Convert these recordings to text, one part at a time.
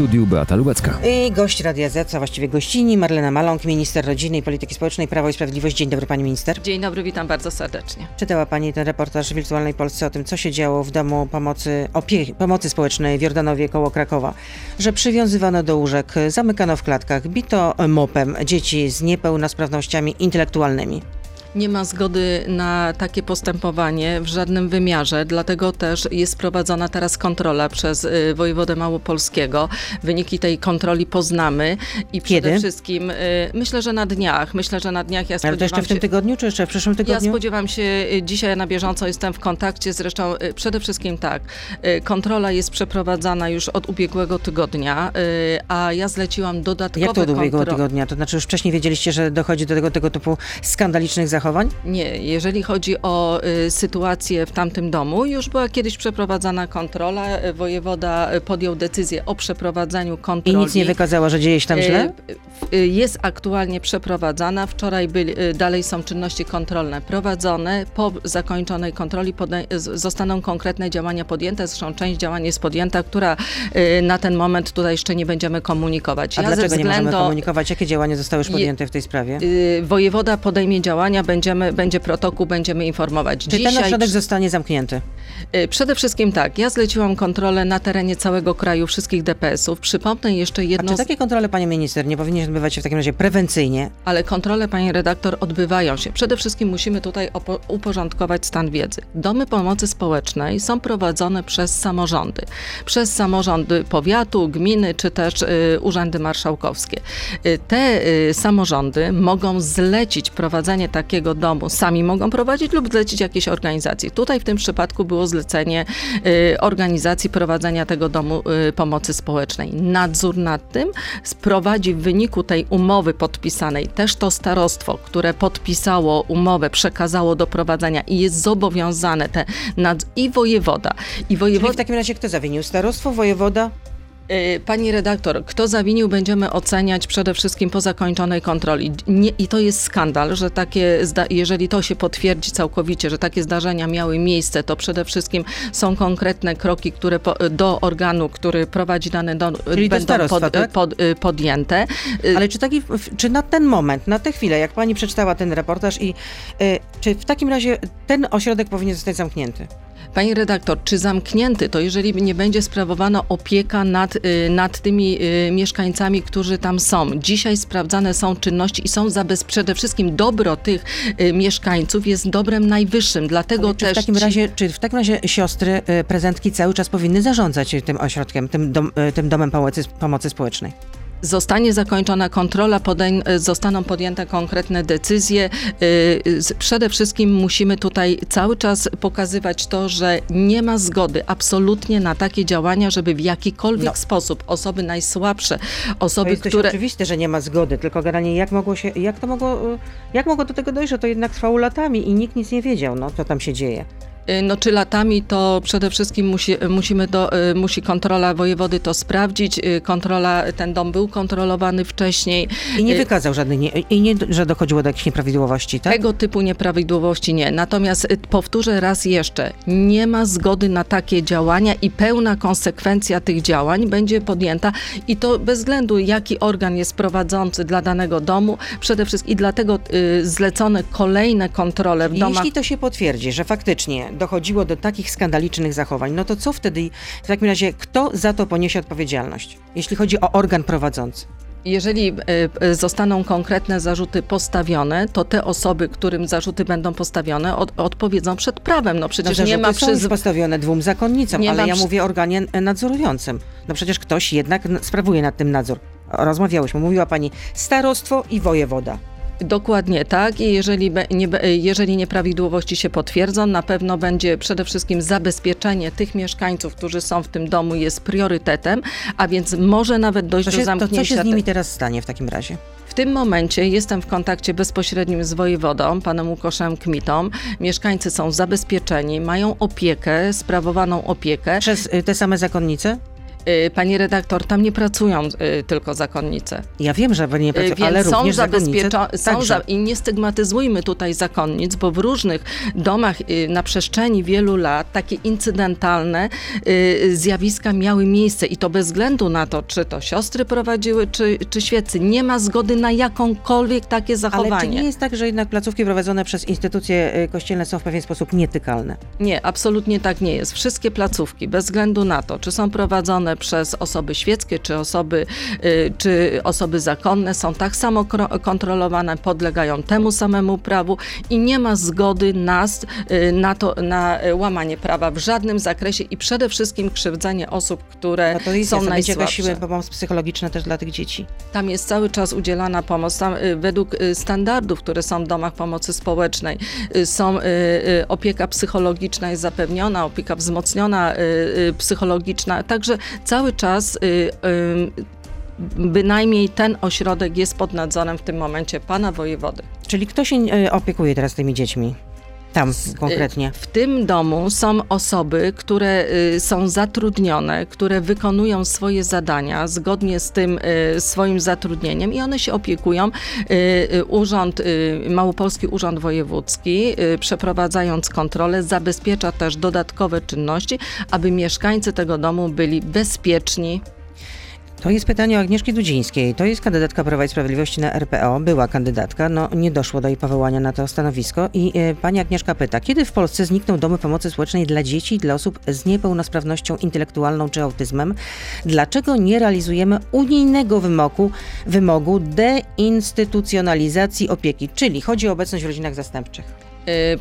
studiu Beata Lubecka. I gość Radia Z, a właściwie gościni, Marlena Maląg, minister rodziny i polityki społecznej, Prawo i Sprawiedliwość. Dzień dobry pani minister. Dzień dobry, witam bardzo serdecznie. Czytała pani ten reportaż w Wirtualnej Polsce o tym, co się działo w domu pomocy, opie- pomocy społecznej w Jordanowie koło Krakowa. Że przywiązywano do łóżek, zamykano w klatkach, bito mopem dzieci z niepełnosprawnościami intelektualnymi. Nie ma zgody na takie postępowanie w żadnym wymiarze, dlatego też jest prowadzona teraz kontrola przez y, wojewodę małopolskiego. Wyniki tej kontroli poznamy i przede Kiedy? wszystkim y, myślę, że na dniach. Myślę, że na dniach ja Ale to jeszcze spodziewam w tym tygodniu, czy jeszcze w przyszłym Ja tygodniu? spodziewam się, y, dzisiaj na bieżąco jestem w kontakcie, zresztą przede wszystkim tak, kontrola jest przeprowadzana już od ubiegłego tygodnia, a ja zleciłam dodatkowe Jak to od ubiegłego tygodnia? To znaczy już wcześniej wiedzieliście, że dochodzi do tego, tego typu skandalicznych zachowań? Nie, jeżeli chodzi o y, sytuację w tamtym domu, już była kiedyś przeprowadzana kontrola. y, Wojewoda y, podjął decyzję o przeprowadzaniu I kontroli. nic nie wykazała, że dzieje się tam źle? Y, y, Jest aktualnie przeprowadzana. Wczoraj byli, y, dalej są czynności kontrolne prowadzone. Po zakończonej kontroli zostaną konkretne działania podjęte. Zresztą część działań jest podjęta, która y, na ten moment tutaj jeszcze nie będziemy komunikować. A Ja ze dlaczego nie możemy względu- komunikować? Jakie działania zostały już podjęte w tej sprawie? y, Wojewoda podejmie działania, będziemy, będzie protokół, będziemy informować. Czy ten ośrodek zostanie zamknięty? Y, Przede wszystkim tak, ja zleciłam kontrolę na terenie całego kraju wszystkich DPS-ów. Przypomnę jeszcze A jedną, czy takie kontrole, panie minister, nie powinny odbywać się w takim razie prewencyjnie? ale kontrole, pani redaktor, odbywają się. Przede wszystkim musimy tutaj uporządkować stan wiedzy. Domy pomocy społecznej są prowadzone przez samorządy. Przez samorządy powiatu, gminy czy też y, urzędy marszałkowskie. Y, te y, samorządy mogą zlecić prowadzenie takiego domu, sami mogą prowadzić lub zlecić jakiejś organizacji. Tutaj w tym przypadku było zlecenie y, organizacji prowadzenia tego domu y, pomocy społecznej. Nadzór nad tym sprowadzi w wyniku tej umowy podpisanej też to starostwo, które podpisało umowę, przekazało do prowadzenia i jest zobowiązane te nad... i wojewoda. I Czyli wojewoda w takim razie kto zawinił? Starostwo, wojewoda? Y, Pani redaktor, kto zawinił, będziemy oceniać przede wszystkim po zakończonej kontroli. Nie, I to jest skandal, że takie, jeżeli to się potwierdzi całkowicie, że takie zdarzenia miały miejsce, to przede wszystkim są konkretne kroki, które po, do organu, który prowadzi dane do, Czyli do będą starostwa, tak? pod, y, podjęte. Y, Ale czy, taki, czy na ten moment, na tę chwilę, jak pani przeczytała ten reportaż i czy w takim razie ten ośrodek powinien zostać zamknięty? Pani redaktor, czy zamknięty, to jeżeli nie będzie sprawowana opieka nad, y, nad tymi y, mieszkańcami, którzy tam są. Dzisiaj sprawdzane są czynności i są zabez... przede wszystkim dobro tych y, mieszkańców jest dobrem najwyższym, dlatego Ale czy też w takim ci- razie, czy w takim razie siostry, prezentki cały czas powinny zarządzać tym ośrodkiem, tym, dom, tym domem pomocy, pomocy społecznej? Zostanie zakończona kontrola, podejm- e, zostaną podjęte konkretne decyzje. Z- Przede wszystkim musimy tutaj cały czas pokazywać to, że nie ma zgody absolutnie na takie działania, żeby w jakikolwiek No. sposób osoby najsłabsze, To osoby, dość które... oczywiste, że nie ma zgody, tylko generalnie jak mogło się, jak to mogło, y, jak mogło do tego dojść, że to jednak trwało latami i nikt nic nie wiedział, no co tam się dzieje. Y, No czy latami to przede wszystkim musi, musimy do, y, musi kontrola wojewody to sprawdzić. Y, Kontrola, ten dom był kontrolowany wcześniej. I nie wykazał żadnych, nie, i nie, że dochodziło do jakichś nieprawidłowości, tak? Tego typu nieprawidłowości nie. Natomiast powtórzę raz jeszcze, nie ma zgody na takie działania i pełna konsekwencja tych działań będzie podjęta i to bez względu jaki organ jest prowadzący dla danego domu, przede wszystkim i dlatego zlecone kolejne kontrole w domach. Jeśli to się potwierdzi, że faktycznie dochodziło do takich skandalicznych zachowań, no to co wtedy, w takim razie, kto za to poniesie odpowiedzialność, jeśli chodzi o organ prowadzący? Jeżeli y, y, zostaną konkretne zarzuty postawione, to te osoby, którym zarzuty będą postawione, od, odpowiedzą przed prawem. No No, przecież zarzuty nie ma są przyz... postawione dwóm zakonnicom, Nie ale ja przy- mówię o organie nadzorującym. No przecież ktoś jednak sprawuje nad tym nadzór. Rozmawiałyśmy, mówiła pani starostwo i wojewoda. Dokładnie tak i jeżeli, nie, jeżeli nieprawidłowości się potwierdzą, na pewno będzie przede wszystkim zabezpieczenie tych mieszkańców, którzy są w tym domu jest priorytetem, a więc może nawet dojść To, do się, to zamknięcia. co się z nimi teraz stanie w takim razie? W tym momencie jestem w kontakcie bezpośrednim z wojewodą, panem Łukoszem Kmitą. Mieszkańcy są zabezpieczeni, mają opiekę, sprawowaną opiekę. Przez y, te same zakonnice? Y, Pani redaktor, tam nie pracują y, tylko zakonnice. Ja wiem, że nie Y, pracują, Więc ale są również zakonnice zabezpieczo- są za, i nie stygmatyzujmy tutaj zakonnic, bo w różnych domach na przestrzeni wielu lat takie incydentalne zjawiska miały miejsce i to bez względu na to, czy to siostry prowadziły, czy, czy świecy. Nie ma zgody na jakąkolwiek takie zachowanie. Ale czy nie jest tak, że jednak placówki prowadzone przez instytucje kościelne są w pewien sposób nietykalne? Nie, absolutnie tak nie jest. Wszystkie placówki, bez względu na to, czy są prowadzone przez osoby świeckie, czy osoby, y, czy osoby zakonne, są tak samo kontrolowane, podlegają temu samemu prawu i nie ma zgody nas y, na to, na łamanie prawa w żadnym zakresie i przede wszystkim krzywdzenie osób, które No to jest, są najsłabsze. pomoc psychologiczna też dla tych dzieci. Tam jest cały czas udzielana pomoc. Tam, y, według standardów, które są w domach pomocy społecznej, są opieka psychologiczna jest zapewniona, opieka wzmocniona psychologiczna. Także cały czas y, y, bynajmniej ten ośrodek jest pod nadzorem w tym momencie pana wojewody. Czyli kto się y, opiekuje teraz tymi dziećmi? Tam konkretnie. W tym domu są osoby, które y, są zatrudnione, które wykonują swoje zadania zgodnie z tym y, swoim zatrudnieniem i one się opiekują. Y, y, Urząd, y, Małopolski Urząd Wojewódzki, y, przeprowadzając kontrolę, zabezpiecza też dodatkowe czynności, aby mieszkańcy tego domu byli bezpieczni. To jest pytanie o Agnieszki Dudzińskiej. To jest kandydatka Prawa i Sprawiedliwości na RPO. Była kandydatka, no nie doszło do jej powołania na to stanowisko. I e, pani Agnieszka pyta, kiedy w Polsce znikną domy pomocy społecznej dla dzieci dla osób z niepełnosprawnością intelektualną czy autyzmem? Dlaczego nie realizujemy unijnego wymogu, wymogu deinstytucjonalizacji opieki? Czyli chodzi o obecność w rodzinach zastępczych.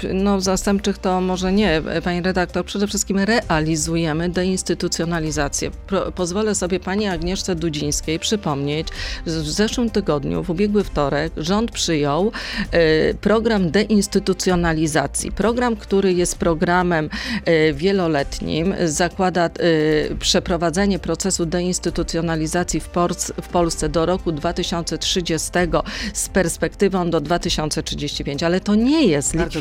Y, No, zastępczych to może nie, pani redaktor. Przede wszystkim realizujemy deinstytucjonalizację. Pro, pozwolę sobie pani Agnieszce Dudzińskiej przypomnieć, że w zeszłym tygodniu, w ubiegły wtorek, rząd przyjął y, program deinstytucjonalizacji. Program, który jest programem y, wieloletnim, zakłada przeprowadzenie procesu deinstytucjonalizacji w, Polsce, w Polsce do roku 2030 z perspektywą do 2035. Ale to nie jest Bardzo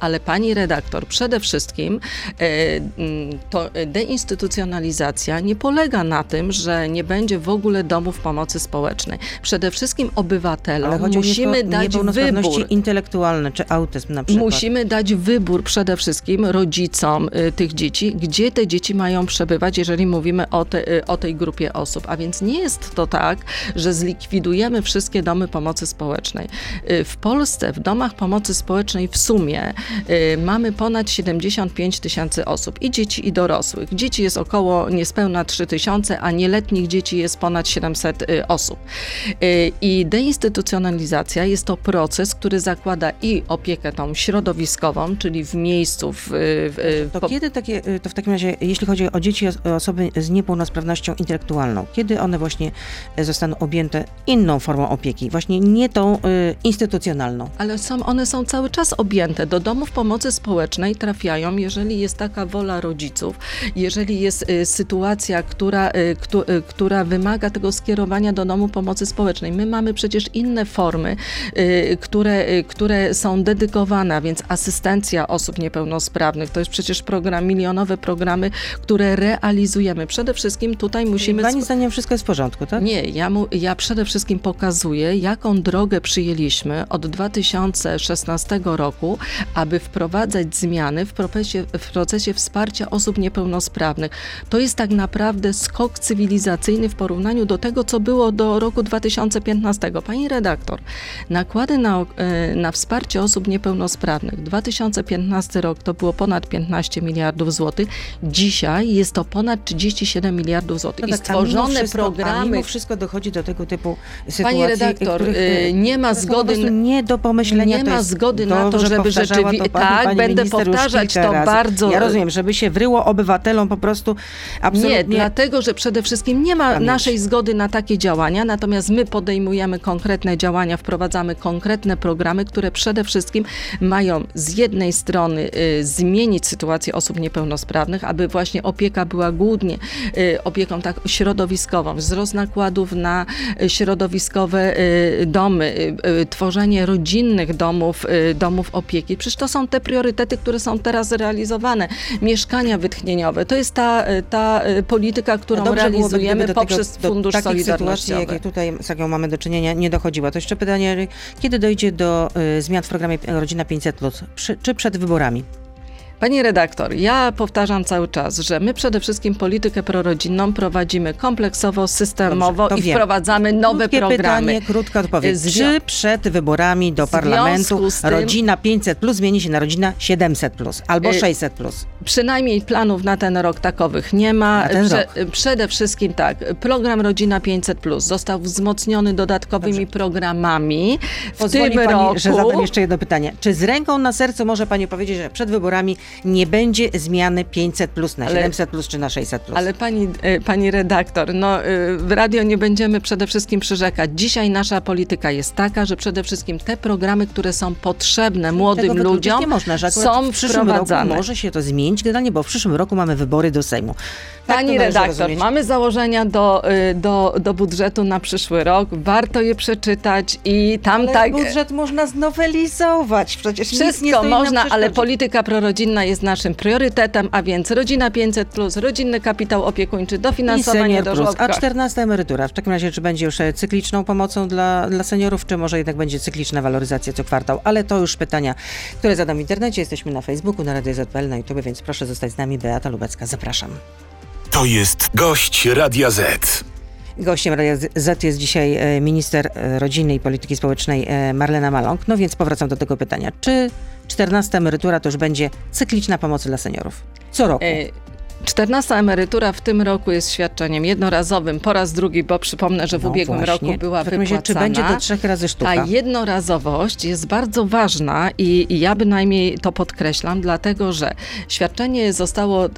Ale pani redaktor, przede wszystkim e, mm, to deinstytucjonalizacja nie polega na tym, że nie będzie w ogóle domów pomocy społecznej. Przede wszystkim obywatelom musimy dać wybór. intelektualne czy autyzm na przykład. Musimy dać wybór przede wszystkim rodzicom y, tych dzieci, gdzie te dzieci mają przebywać, jeżeli mówimy o, te, y, o tej grupie osób. A więc nie jest to tak, że zlikwidujemy wszystkie domy pomocy społecznej. Y, W Polsce w domach pomocy społecznej w sumie y, mamy ponad 75 tysięcy osób i dzieci i dorosłych. Dzieci jest około niespełna 3 tysiące, a nieletnich dzieci jest ponad 700 y, osób. Y, I deinstytucjonalizacja jest to proces, który zakłada i opiekę tą środowiskową, czyli w miejscu, w, w, To po- kiedy takie, to w takim razie, jeśli chodzi o dzieci, osoby z niepełnosprawnością intelektualną, kiedy one właśnie zostaną objęte inną formą opieki, właśnie nie tą y, instytucjonalną? Ale są, one są cały czas objęte. Do domów pomocy społecznej trafiają, jeżeli jest taka wola rodziców, jeżeli jest y, sytuacja, która, y, y, która wymaga tego skierowania do domu pomocy społecznej. My mamy przecież inne formy, które, które są dedykowane, więc asystencja osób niepełnosprawnych. To jest przecież program, milionowe programy, które realizujemy. Przede wszystkim tutaj musimy... Pani zdaniem wszystko jest w porządku, tak? nie, ja, mu, ja przede wszystkim pokazuję, jaką drogę przyjęliśmy od 2016 roku, aby wprowadzać zmiany w procesie, w procesie wsparcia osób niepełnosprawnych. To jest tak naprawdę skok cywilizacyjny w porównaniu do tego, co było do roku 2015. Pani redaktor, nakłady na, e, na wsparcie osób niepełnosprawnych 2015 rok to było ponad 15 miliardów złotych. Dzisiaj jest to ponad 37 miliardów złotych. No I tak, mimo stworzone wszystko, programy mimo wszystko dochodzi do tego typu sytuacji, Pani redaktor, których, y, nie ma zgody nie do pomyślenia. Nie ma zgody na to, że żeby powtarzała rzeczywi- to pani, tak, będę powtarzać to razy. bardzo- Ja rozumiem, żeby się wryło obywatelom po prostu absolutnie... Nie, dlatego, że przede wszystkim nie ma Pamięć. naszej zgody na takie działania, natomiast my podejmujemy konkretne działania, wprowadzamy konkretne programy, które przede wszystkim mają z jednej strony y, zmienić sytuację osób niepełnosprawnych, aby właśnie opieka była głównie y, opieką tak środowiskową, wzrost nakładów na y, środowiskowe y, domy, y, y, tworzenie rodzinnych domów, domów domów opieki. Przecież to są te priorytety, które są teraz realizowane. Mieszkania wytchnieniowe. To jest ta, y, ta y, polityka, którą Dobrze byłoby, realizujemy do poprzez tego, do Fundusz takich sytuacji, Solidarnościowy. jakie tutaj z jaką mamy do czynienia, nie dochodziło. To jeszcze pytanie, kiedy dojdzie do y, zmian w programie Rodzina 500+, przy, czy przed wyborami? Pani redaktor, ja powtarzam cały czas, że my przede wszystkim politykę prorodzinną prowadzimy kompleksowo, systemowo Dobrze, i wiem. wprowadzamy nowe Krótkie programy. pytanie, krótka odpowiedź. Zwią- Czy przed wyborami do parlamentu tym- rodzina 500 plus zmieni się na rodzina 700 plus albo Y, 600 plus? Przynajmniej planów na ten rok takowych nie ma. Na ten rok. Przede wszystkim tak, program Rodzina 500 Plus został wzmocniony dodatkowymi programami. W Pozwoli tym pani, roku że zadam jeszcze jedno pytanie. Czy z ręką na sercu może pani powiedzieć, że przed wyborami nie będzie zmiany 500 plus na Ale- 700 plus czy na 600 plus? Ale pani, e, pani redaktor, no e, w radio nie będziemy przede wszystkim przyrzekać. Dzisiaj nasza polityka jest taka, że przede wszystkim te programy, które są potrzebne młodym ludziom, nie można, że są w przyszłym roku może się to zmienić, generalnie, bo w przyszłym roku mamy wybory do Sejmu. Tak Pani redaktor, mamy założenia do, y, do, do budżetu na przyszły rok. Warto je przeczytać i tam Ale tak. budżet można znowelizować, przecież Wszystko można, ale polityka prorodzinna jest naszym priorytetem, a więc rodzina 500, rodzinny kapitał opiekuńczy, dofinansowanie do plus. A żłobka. 14 emerytura, w takim razie czy będzie już e, cykliczną pomocą dla, dla seniorów, czy może jednak będzie cykliczna waloryzacja co kwartał? Ale to już pytania, które zadam w internecie. Jesteśmy na Facebooku, na Radio ZPL, na YouTube, więc proszę zostać z nami. Beata Lubecka, zapraszam. To jest gość Radia Z. Gościem Radia Z jest dzisiaj e, minister e, rodziny i polityki społecznej e, Marlena Maląg. No więc powracam do tego pytania. Czy 14 emerytura to już będzie cykliczna pomoc dla seniorów? Co roku? E, 14 emerytura w tym roku jest świadczeniem jednorazowym po raz drugi, bo przypomnę, że w No ubiegłym właśnie. roku była razie, wypłacana. Czy będzie do trzech razy sztuka? Ta jednorazowość jest bardzo ważna i, i ja bynajmniej to podkreślam, dlatego że świadczenie zostało, y,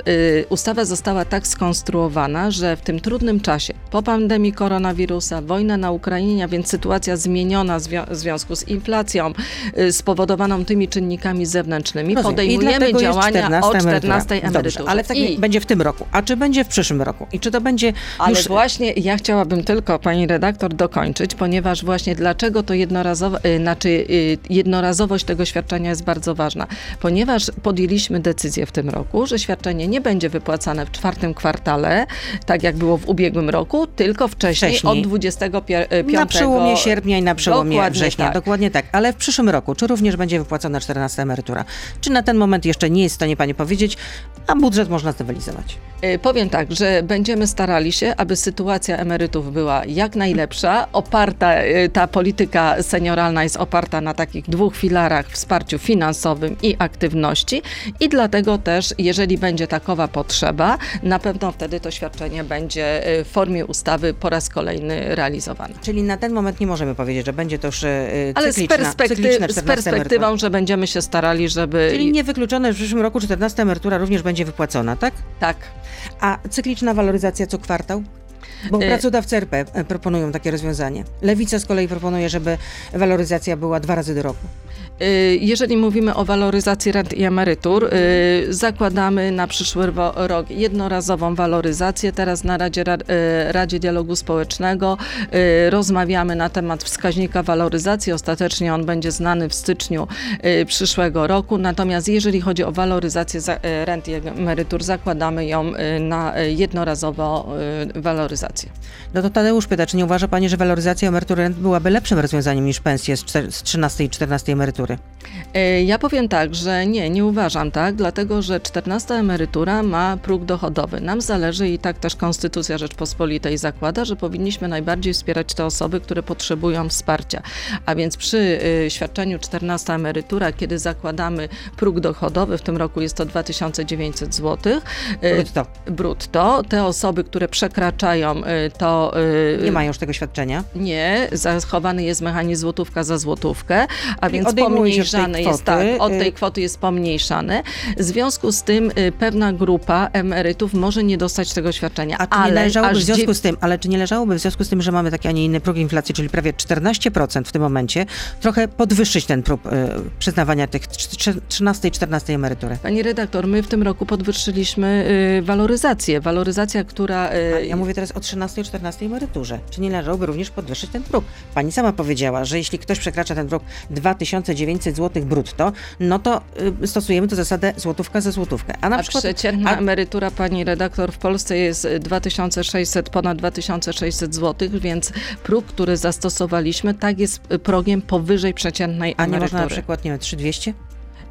ustawa została tak skonstruowana, że w tym trudnym czasie, po pandemii koronawirusa, wojna na Ukrainie, a więc sytuacja zmieniona w zwią- w związku z inflacją y, spowodowaną tymi czynnikami zewnętrznymi, Rozumiem. Podejmujemy działania 14 o 14 emerytura. emeryturze. Dobrze, ale tak I- będzie w tym roku. A czy będzie w przyszłym roku? I czy to będzie Ale już... właśnie ja chciałabym tylko, pani redaktor, dokończyć, ponieważ właśnie dlaczego to jednorazowo, y, znaczy y, jednorazowość tego świadczenia jest bardzo ważna. Ponieważ podjęliśmy decyzję w tym roku, że świadczenie nie będzie wypłacane w czwartym kwartale, tak jak było w ubiegłym roku, tylko wcześniej, Wcześniej. od 25 Na przełomie sierpnia i na przełomie Dokładnie września. tak. Dokładnie tak. Ale w przyszłym roku, czy również będzie wypłacona 14 emerytura? Czy na ten moment jeszcze nie jest w stanie pani powiedzieć, a budżet można znowelizować? Y, Powiem tak, że będziemy starali się, aby sytuacja emerytów była jak najlepsza. Oparta, y, ta polityka senioralna jest oparta na takich dwóch filarach wsparciu finansowym i aktywności i dlatego też, jeżeli będzie takowa potrzeba, na pewno wtedy to świadczenie będzie y, w formie ustawy po raz kolejny realizowane. Czyli na ten moment nie możemy powiedzieć, że będzie to już e, Ale z, perspekty- z 14 perspektywą, że będziemy się starali, żeby... Czyli niewykluczone, że w przyszłym roku 14 emerytura również będzie wypłacona, tak? Tak. A cykliczna waloryzacja co kwartał? Bo Y- pracodawcy RP e, proponują takie rozwiązanie. Lewica z kolei proponuje, żeby waloryzacja była dwa razy do roku. Y, Jeżeli mówimy o waloryzacji rent i emerytur, y, zakładamy na przyszły ro- rok jednorazową waloryzację. Teraz na Radzie, Ra- y, Radzie Dialogu Społecznego rozmawiamy na temat wskaźnika waloryzacji. Ostatecznie on będzie znany w styczniu przyszłego roku. Natomiast jeżeli chodzi o waloryzację za- rent i emerytur, zakładamy ją na jednorazową y, waloryzację. No to Tadeusz pyta, czy nie uważa Pani, że waloryzacja emerytury rent byłaby lepszym rozwiązaniem niż pensje z, czter- z 13 i 14 emerytury? E, Ja powiem tak, że nie, nie uważam tak, dlatego że 14 emerytura ma próg dochodowy. Nam zależy i tak też Konstytucja Rzeczpospolitej zakłada, że powinniśmy najbardziej wspierać te osoby, które potrzebują wsparcia. A więc przy y, świadczeniu 14 emerytura, kiedy zakładamy próg dochodowy, w tym roku jest to 2900 zł. Brutto. Brutto. Te osoby, które przekraczają y, to... y, Nie mają już tego świadczenia. nie, zachowany jest mechanizm złotówka za złotówkę, a więc odejmuje pomniejszany jest tak, od y- tej kwoty jest pomniejszany. W związku z tym y, pewna grupa emerytów może nie dostać tego świadczenia. A czy nie ale leżałoby aż w związku z tym, ale czy nie leżałoby w związku z tym, że mamy taki, a nie inny próg inflacji, czyli prawie 14% w tym momencie, trochę podwyższyć ten próg e, przyznawania tych trz- 13 i 14 emerytury? Pani redaktor, my w tym roku podwyższyliśmy y, waloryzację. Waloryzacja, która... y, Ja mówię teraz o 13 i 14 emeryturze. Czy nie należałoby również podwyższyć ten próg? Pani sama powiedziała, że jeśli ktoś przekracza ten próg 2900 zł brutto, no to y, stosujemy tu zasadę złotówka za złotówkę. A na A przykład przeciętna a- emerytura pani redaktor w Polsce jest 2600, ponad 2600 zł, więc próg, który zastosowaliśmy, tak jest progiem powyżej przeciętnej a nie emerytury. można na przykład, nie wiem, 3200?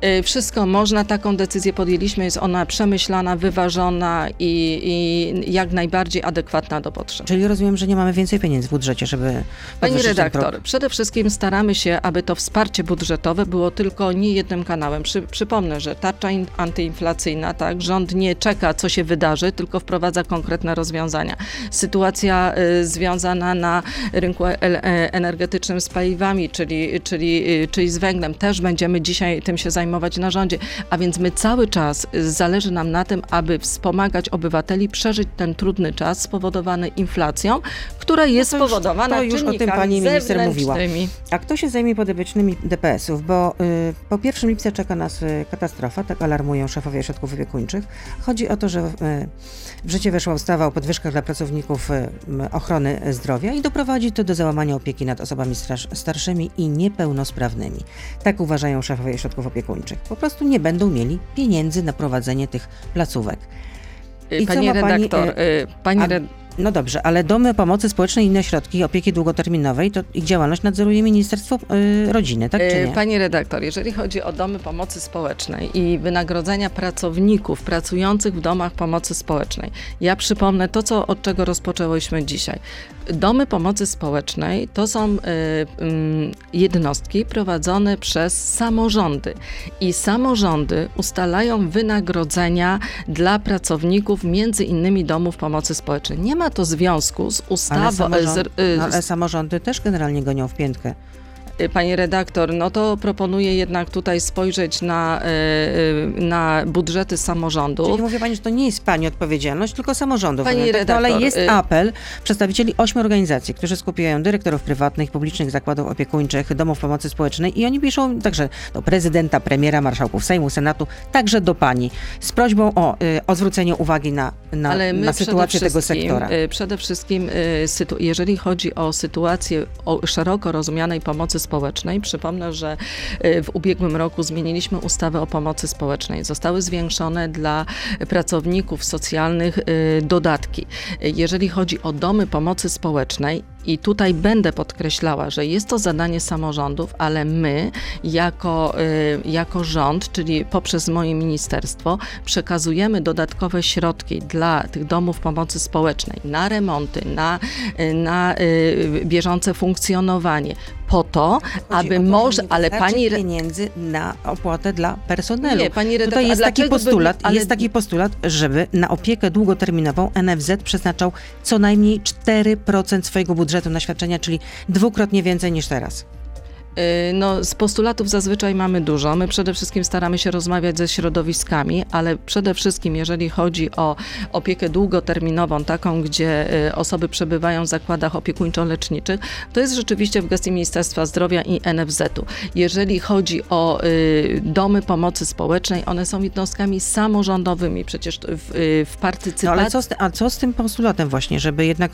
Y, Wszystko można, taką decyzję podjęliśmy, jest ona przemyślana, wyważona i, i jak najbardziej adekwatna do potrzeb. Czyli rozumiem, że nie mamy więcej pieniędzy w budżecie, żeby Pani redaktor, przede wszystkim staramy się, aby to wsparcie budżetowe było tylko nie jednym kanałem. Przy, przypomnę, że tarcza in, antyinflacyjna, tak, rząd nie czeka, co się wydarzy, tylko wprowadza konkretne rozwiązania. Sytuacja y, związana na rynku e- e- energetycznym z paliwami, czyli, czyli, y, czyli z węglem, też będziemy dzisiaj tym się zajmować na rządzie. A więc my cały czas y, zależy nam na tym, aby wspomagać obywateli przeżyć ten trudny czas spowodowany inflacją, która jest No to już- spowodowana to już o tym pani minister mówiła. A kto się zajmie podopiecznymi DPS-ów? Bo y, po 1 lipca czeka nas y, katastrofa, tak alarmują szefowie ośrodków opiekuńczych. Chodzi o to, że y, w życie weszła ustawa o podwyżkach dla pracowników y, ochrony zdrowia i doprowadzi to do załamania opieki nad osobami starszymi i niepełnosprawnymi. Tak uważają szefowie ośrodków opiekuńczych. Po prostu nie będą mieli pieniędzy na prowadzenie tych placówek. I co Pani ma pani, redaktor, e, y, pani a-. No dobrze, ale domy pomocy społecznej i inne środki opieki długoterminowej, to ich działalność nadzoruje Ministerstwo y, Rodziny, tak czy y, nie? Pani redaktor, jeżeli chodzi o domy pomocy społecznej i wynagrodzenia pracowników pracujących w domach pomocy społecznej, ja przypomnę to, co, od czego rozpoczęłyśmy dzisiaj. Domy pomocy społecznej to są y, ym, jednostki prowadzone przez samorządy i samorządy ustalają wynagrodzenia dla pracowników między innymi domów pomocy społecznej. Nie ma to związku z ale, ustawą. samorząd, z- y, no, ale z- samorządy też generalnie gonią w piętkę. Y, Pani redaktor, no to proponuję jednak tutaj spojrzeć na, y, y, na budżety samorządów. Czyli mówi Pani, że to nie jest Pani odpowiedzialność, tylko samorządów. Pani Tak, no, redaktor, ale jest apel przedstawicieli ośmiu organizacji, którzy skupiają dyrektorów prywatnych, publicznych zakładów opiekuńczych, domów pomocy społecznej i oni piszą także do prezydenta, premiera, marszałków Sejmu, Senatu, także do Pani z prośbą o, o zwrócenie uwagi na, na, na sytuację tego sektora. Przede wszystkim, jeżeli chodzi o sytuację o szeroko rozumianej pomocy społecznej, przypomnę, że y, w ubiegłym roku zmieniliśmy ustawę o pomocy społecznej. Zostały zwiększone dla pracowników socjalnych y, dodatki. Jeżeli chodzi o domy pomocy społecznej, i tutaj będę podkreślała, że jest to zadanie samorządów, ale my, jako, y, jako rząd, czyli poprzez moje ministerstwo, przekazujemy dodatkowe środki dla tych domów pomocy społecznej na remonty, na, y, na y, bieżące funkcjonowanie, po to, Chodzi aby to, że może, ale pani. pieniędzy na opłatę dla personelu. Nie, pani redaktor, Tutaj jest taki dlaczego by- postulat, ale- jest taki postulat, żeby na opiekę długoterminową NFZ przeznaczał co najmniej 4% swojego budżetu na świadczenia, czyli dwukrotnie więcej niż teraz. Y, No, z postulatów zazwyczaj mamy dużo. My przede wszystkim staramy się rozmawiać ze środowiskami, ale przede wszystkim, jeżeli chodzi o opiekę długoterminową, taką, gdzie y, osoby przebywają w zakładach opiekuńczo-leczniczych, to jest rzeczywiście w gestii Ministerstwa Zdrowia i NFZ-u. Jeżeli chodzi o y, domy pomocy społecznej, one są jednostkami samorządowymi, przecież w, w No partycypacji. ale co z, a co z tym postulatem właśnie, żeby jednak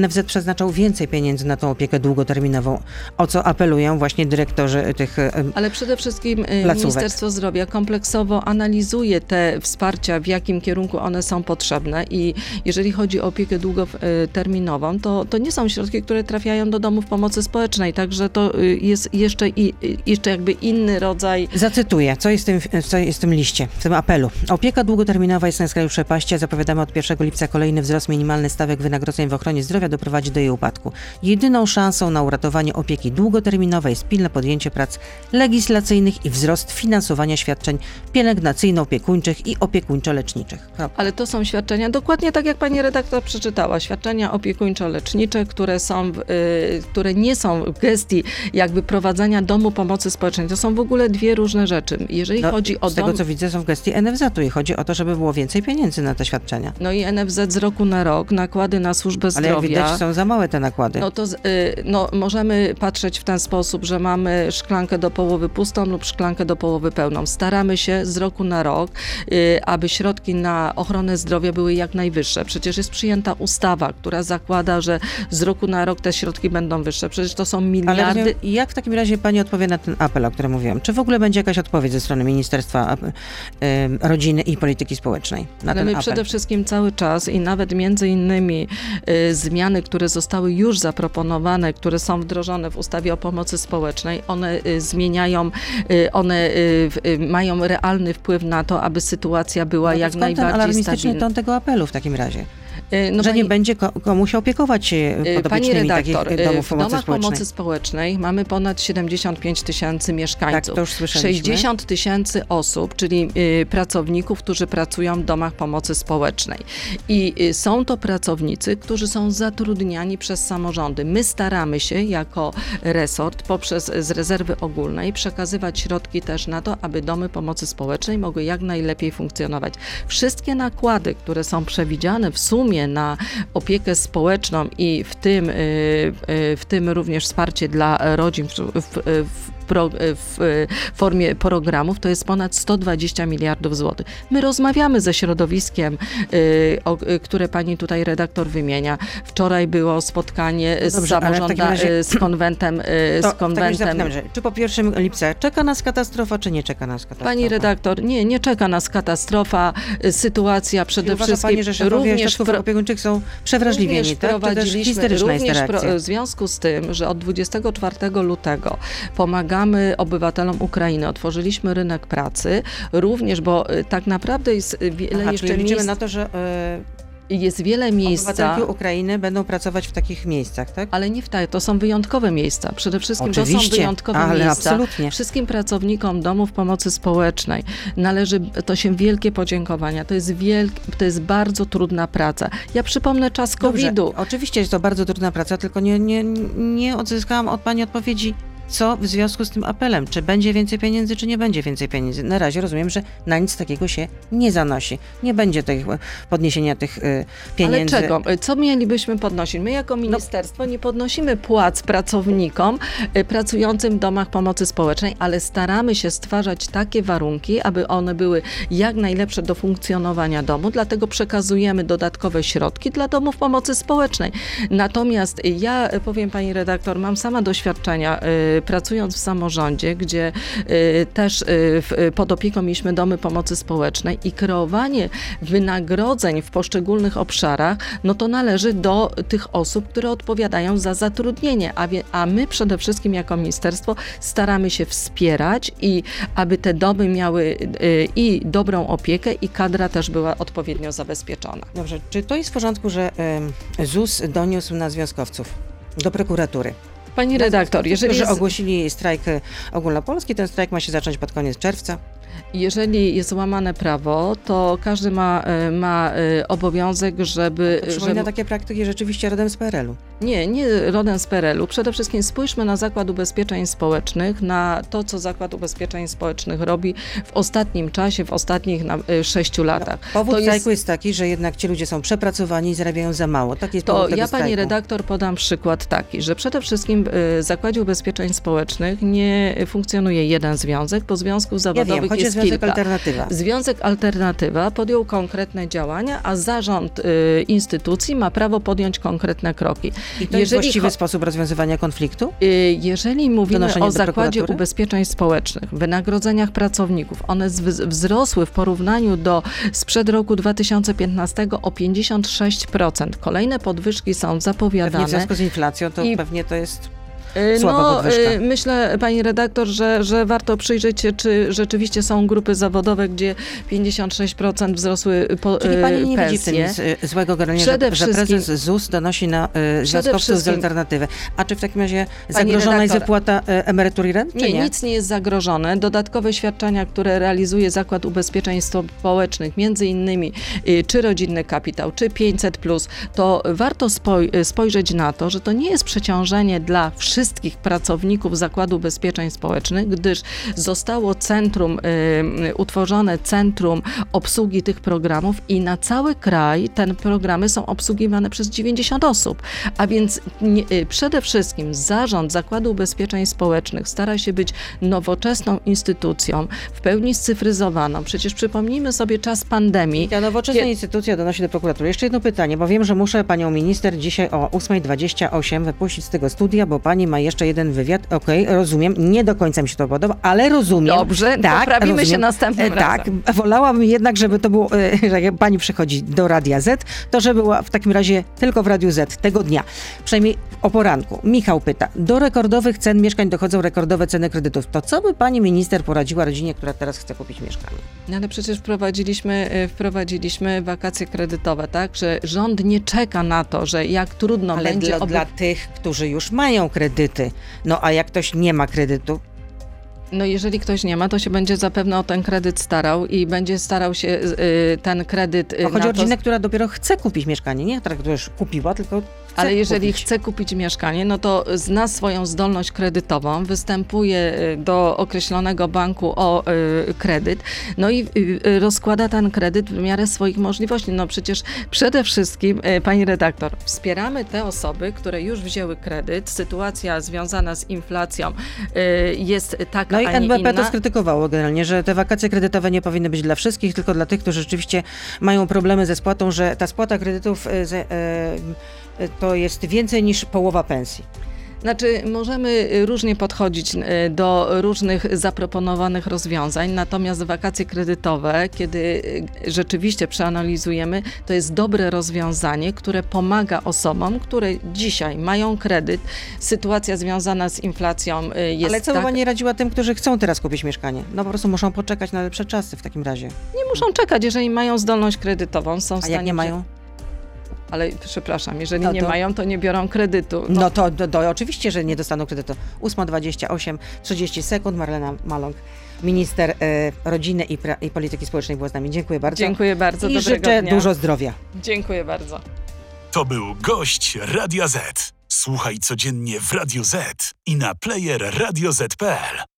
NFZ przeznaczał więcej pieniędzy na tą opiekę długoterminową, o co apelują właśnie dyrektorzy tych Ale przede wszystkim y, Placówek. Ministerstwo Zdrowia kompleksowo analizuje te wsparcia, w jakim kierunku one są potrzebne i jeżeli chodzi o opiekę długoterminową, to, to nie są środki, które trafiają do domów pomocy społecznej, także to y, jest jeszcze, i, y, jeszcze jakby inny rodzaj Zacytuję, co jest, w tym, co jest w tym liście, w tym apelu. Opieka długoterminowa jest na skraju przepaści, a zapowiadamy od 1 lipca kolejny wzrost minimalnych stawek wynagrodzeń w ochronie zdrowia doprowadzi do jej upadku. Jedyną szansą na uratowanie opieki długoterminowej jest pilne podjęcie prac legislacyjnych i wzrost finansowania świadczeń pielęgnacyjno-opiekuńczych i opiekuńczo-leczniczych. Ale to są świadczenia dokładnie tak, jak pani redaktor przeczytała. Świadczenia opiekuńczo-lecznicze, które są, y, które nie są w gestii jakby prowadzenia domu pomocy społecznej. To są w ogóle dwie różne rzeczy. Jeżeli No, chodzi o z tego, dom... co widzę, są w gestii NFZ-u i chodzi o to, żeby było więcej pieniędzy na te świadczenia. No i NFZ z roku na rok, nakłady na służbę Ale jak zdrowia. widać, są za małe te nakłady. No to y, no, możemy patrzeć w ten sposób, że mamy szklankę do połowy pustą lub szklankę do połowy pełną. Staramy się z roku na rok, y, aby środki na ochronę zdrowia były jak najwyższe. Przecież jest przyjęta ustawa, która zakłada, że z roku na rok te środki będą wyższe. Przecież to są Ale miliardy. rozumiem, jak w takim razie pani odpowie na ten apel, o którym mówiłam? Czy w ogóle będzie jakaś odpowiedź ze strony Ministerstwa em, Rodziny i Polityki Społecznej na Ale my apel? przede wszystkim cały czas i nawet między innymi y, zmiany, które zostały już zaproponowane, które są wdrożone w ustawie o pomocy społecznej, one y, zmieniają, y, one y, mają realny wpływ na to, aby sytuacja była No jak skąd ten najbardziej alarmistyczny stabilna. ton tego apelu w takim razie? Y, no że nie pani- będzie ko- komuś opiekować się Y, Pani podopiecznymi redaktor, takich y, domów w domach społecznej. pomocy społecznej mamy ponad 75 tysięcy mieszkańców. Tak, to już słyszeliśmy. 60 tysięcy osób, czyli y, pracowników, którzy pracują w domach pomocy społecznej. I y, są to pracownicy, którzy są zatrudniani przez samorządy. My staramy się jako resort poprzez z rezerwy ogólnej przekazywać środki też na to, aby domy pomocy społecznej mogły jak najlepiej funkcjonować. Wszystkie nakłady, które są przewidziane w sumie na opiekę społeczną i w tym, y, y, w tym również wsparcie dla rodzin w, w, w, pro, w formie programów, to jest ponad 120 miliardów złotych. My rozmawiamy ze środowiskiem, y, o, które pani tutaj redaktor wymienia. Wczoraj było spotkanie z No dobrze, razie- y, z konwentem, To z konwentem. zapytam, że czy po 1 lipca czeka nas katastrofa, czy nie czeka nas katastrofa? Pani redaktor, nie, nie czeka nas katastrofa, sytuacja przede uważa wszystkim Pani, że szefowie również pro- opiekuńczych są przewrażliwieni, Również tak? Prowadziliśmy, również pro, w związku z tym, że od 24 lutego pomagamy obywatelom Ukrainy, otworzyliśmy rynek pracy, również, bo y, tak naprawdę jest y, wiele Aha, jeszcze czyli liczymy miejsc, na to, że e, jest wiele miejsca, obywatelki Ukrainy będą pracować w takich miejscach, tak? ale nie w tak, to są wyjątkowe miejsca. Przede wszystkim to są Oczywiście, wyjątkowe ale miejsca. absolutnie. Wszystkim pracownikom domów pomocy społecznej należy to się wielkie podziękowania. To jest, wielk, to jest bardzo trudna praca. Ja przypomnę czas COVID-u. Oczywiście jest to bardzo trudna praca, tylko nie, nie, nie odzyskałam od Pani odpowiedzi, co w związku z tym apelem. Czy będzie więcej pieniędzy, czy nie będzie więcej pieniędzy? Na razie rozumiem, że na nic takiego się nie zanosi. Nie będzie tych, podniesienia tych y, pieniędzy. Ale czego? Co mielibyśmy podnosić? My jako ministerstwo nie podnosimy płac pracownikom pracującym w domach pomocy społecznej, ale staramy się stwarzać takie warunki, aby one były jak najlepsze do funkcjonowania domu, dlatego przekazujemy dodatkowe środki dla domów pomocy społecznej. Natomiast ja powiem pani redaktor, mam sama doświadczenia pracując w samorządzie, gdzie y, też y, pod opieką mieliśmy domy pomocy społecznej i kreowanie wynagrodzeń w poszczególnych obszarach, no to należy do tych osób, które odpowiadają za zatrudnienie, a, wie, a my przede wszystkim jako ministerstwo staramy się wspierać i aby te domy miały y, i dobrą opiekę i kadra też była odpowiednio zabezpieczona. Dobrze, czy to jest w porządku, że ZUS doniósł na związkowców do prokuratury? Pani redaktor, jeżeli jest, ogłosili strajk y, ogólnopolski, ten strajk ma się zacząć pod koniec czerwca. jeżeli jest łamane prawo, to każdy ma, y, ma y, obowiązek, żeby... Przypomina żeby takie praktyki rzeczywiście rodem z PRL-u. Nie, nie rodem z PRL-u. Przede wszystkim spójrzmy na Zakład Ubezpieczeń Społecznych, na to, co Zakład Ubezpieczeń Społecznych robi w ostatnim czasie, w ostatnich na, y, sześciu latach. Powód To strajku jest- jest taki, że jednak ci ludzie są przepracowani i zarabiają za mało. Tak jest To ja, pani redaktor, podam przykład taki, że przede wszystkim w Zakładzie Ubezpieczeń Społecznych nie funkcjonuje jeden związek, bo związków Ja zawodowych wiem, chodzi o jest Związek kilka. Alternatywa. Związek Alternatywa podjął konkretne działania, a zarząd y, instytucji ma prawo podjąć konkretne kroki. I to jest właściwy sposób rozwiązywania konfliktu? Y, Jeżeli mówimy o Zakładzie? Ubezpieczeń Społecznych, wynagrodzeniach pracowników, one wzrosły w porównaniu do sprzed roku 2015 o 56%. Kolejne podwyżki są Pewnie w zapowiadane. związku z inflacją to I- pewnie to jest... Y, słaba No, podwyżka. y, myślę, pani redaktor, że, że warto przyjrzeć się, czy rzeczywiście są grupy zawodowe, gdzie 56% wzrosły po, Czyli y, pani nie widzi w tym pensje. złego generalnie, że, że prezes ZUS donosi na y, związkowców z alternatywy. A czy w takim razie zagrożona jest redaktor, wypłata y, emerytur i rent, Nie, nie? nic nie jest zagrożone. Dodatkowe świadczenia, które realizuje Zakład Ubezpieczeń Społecznych, między innymi y, czy Rodzinny Kapitał, czy 500+, to warto spoj- spojrzeć na to, że to nie jest przeciążenie dla wszystkich wszystkich pracowników Zakładu Ubezpieczeń Społecznych, gdyż zostało centrum, y, utworzone centrum obsługi tych programów i na cały kraj te programy są obsługiwane przez 90 osób. A więc nie, y, przede wszystkim zarząd Zakładu Ubezpieczeń Społecznych stara się być nowoczesną instytucją, w pełni scyfryzowaną. Przecież przypomnijmy sobie czas pandemii. Ta nowoczesna Kie- instytucja donosi do prokuratury. Jeszcze jedno pytanie, bo wiem, że muszę panią minister dzisiaj o 8.28 wypuścić z tego studia, bo pani ma jeszcze jeden wywiad. Okej, rozumiem, nie do końca mi się to podoba, ale rozumiem. Dobrze, poprawimy się następnym E, Tak, razem. wolałabym jednak, żeby to było, e, że jak pani przychodzi do Radia Z, to żeby była w takim razie tylko w Radiu Z tego dnia. Przynajmniej o poranku. Michał pyta, do rekordowych cen mieszkań dochodzą rekordowe ceny kredytów. To co by pani minister poradziła rodzinie, która teraz chce kupić mieszkanie? No ale przecież wprowadziliśmy, y, wprowadziliśmy wakacje kredytowe, tak? Że rząd nie czeka na to, że jak trudno Ale będzie dla, oby- dla tych, którzy już mają kredyty. No a jak ktoś nie ma kredytu, No jeżeli ktoś nie ma, to się będzie zapewne o ten kredyt starał i będzie starał się y, ten kredyt y, chodzi o rodzinę, która dopiero chce kupić mieszkanie, nie która już kupiła, tylko Ale jeżeli kupić. chce kupić mieszkanie, no to zna swoją zdolność kredytową, występuje y, do określonego banku o y, kredyt, no i y, y, rozkłada ten kredyt w miarę swoich możliwości. No przecież przede wszystkim, y, pani redaktor, wspieramy te osoby, które już wzięły kredyt. Sytuacja związana z inflacją y, jest taka, No i NBP inna. to skrytykowało generalnie, że te wakacje kredytowe nie powinny być dla wszystkich, tylko dla tych, którzy rzeczywiście mają problemy ze spłatą, że ta spłata kredytów to jest więcej niż połowa pensji. Znaczy, możemy różnie podchodzić y, do różnych zaproponowanych rozwiązań, natomiast wakacje kredytowe, kiedy y, rzeczywiście przeanalizujemy, to jest dobre rozwiązanie, które pomaga osobom, które dzisiaj mają kredyt. Sytuacja związana z inflacją y, jest Ale co by tak, pani radziła tym, którzy chcą teraz kupić mieszkanie? No po prostu muszą poczekać na lepsze czasy w takim razie. nie muszą czekać, jeżeli mają zdolność kredytową, są w A stanie... jak nie mają? Ale przepraszam, jeżeli No nie to- mają, to nie biorą kredytu. No to do, do, oczywiście, że nie dostaną kredytu. 8.28, 30 sekund. Marlena Maląg, minister e, rodziny i, pra, i polityki społecznej była z nami. Dziękuję bardzo. Dziękuję bardzo, I życzę dnia. dużo zdrowia. Dziękuję bardzo. To był gość Radia Z. Słuchaj codziennie w Radio Z i na player radioz.pl.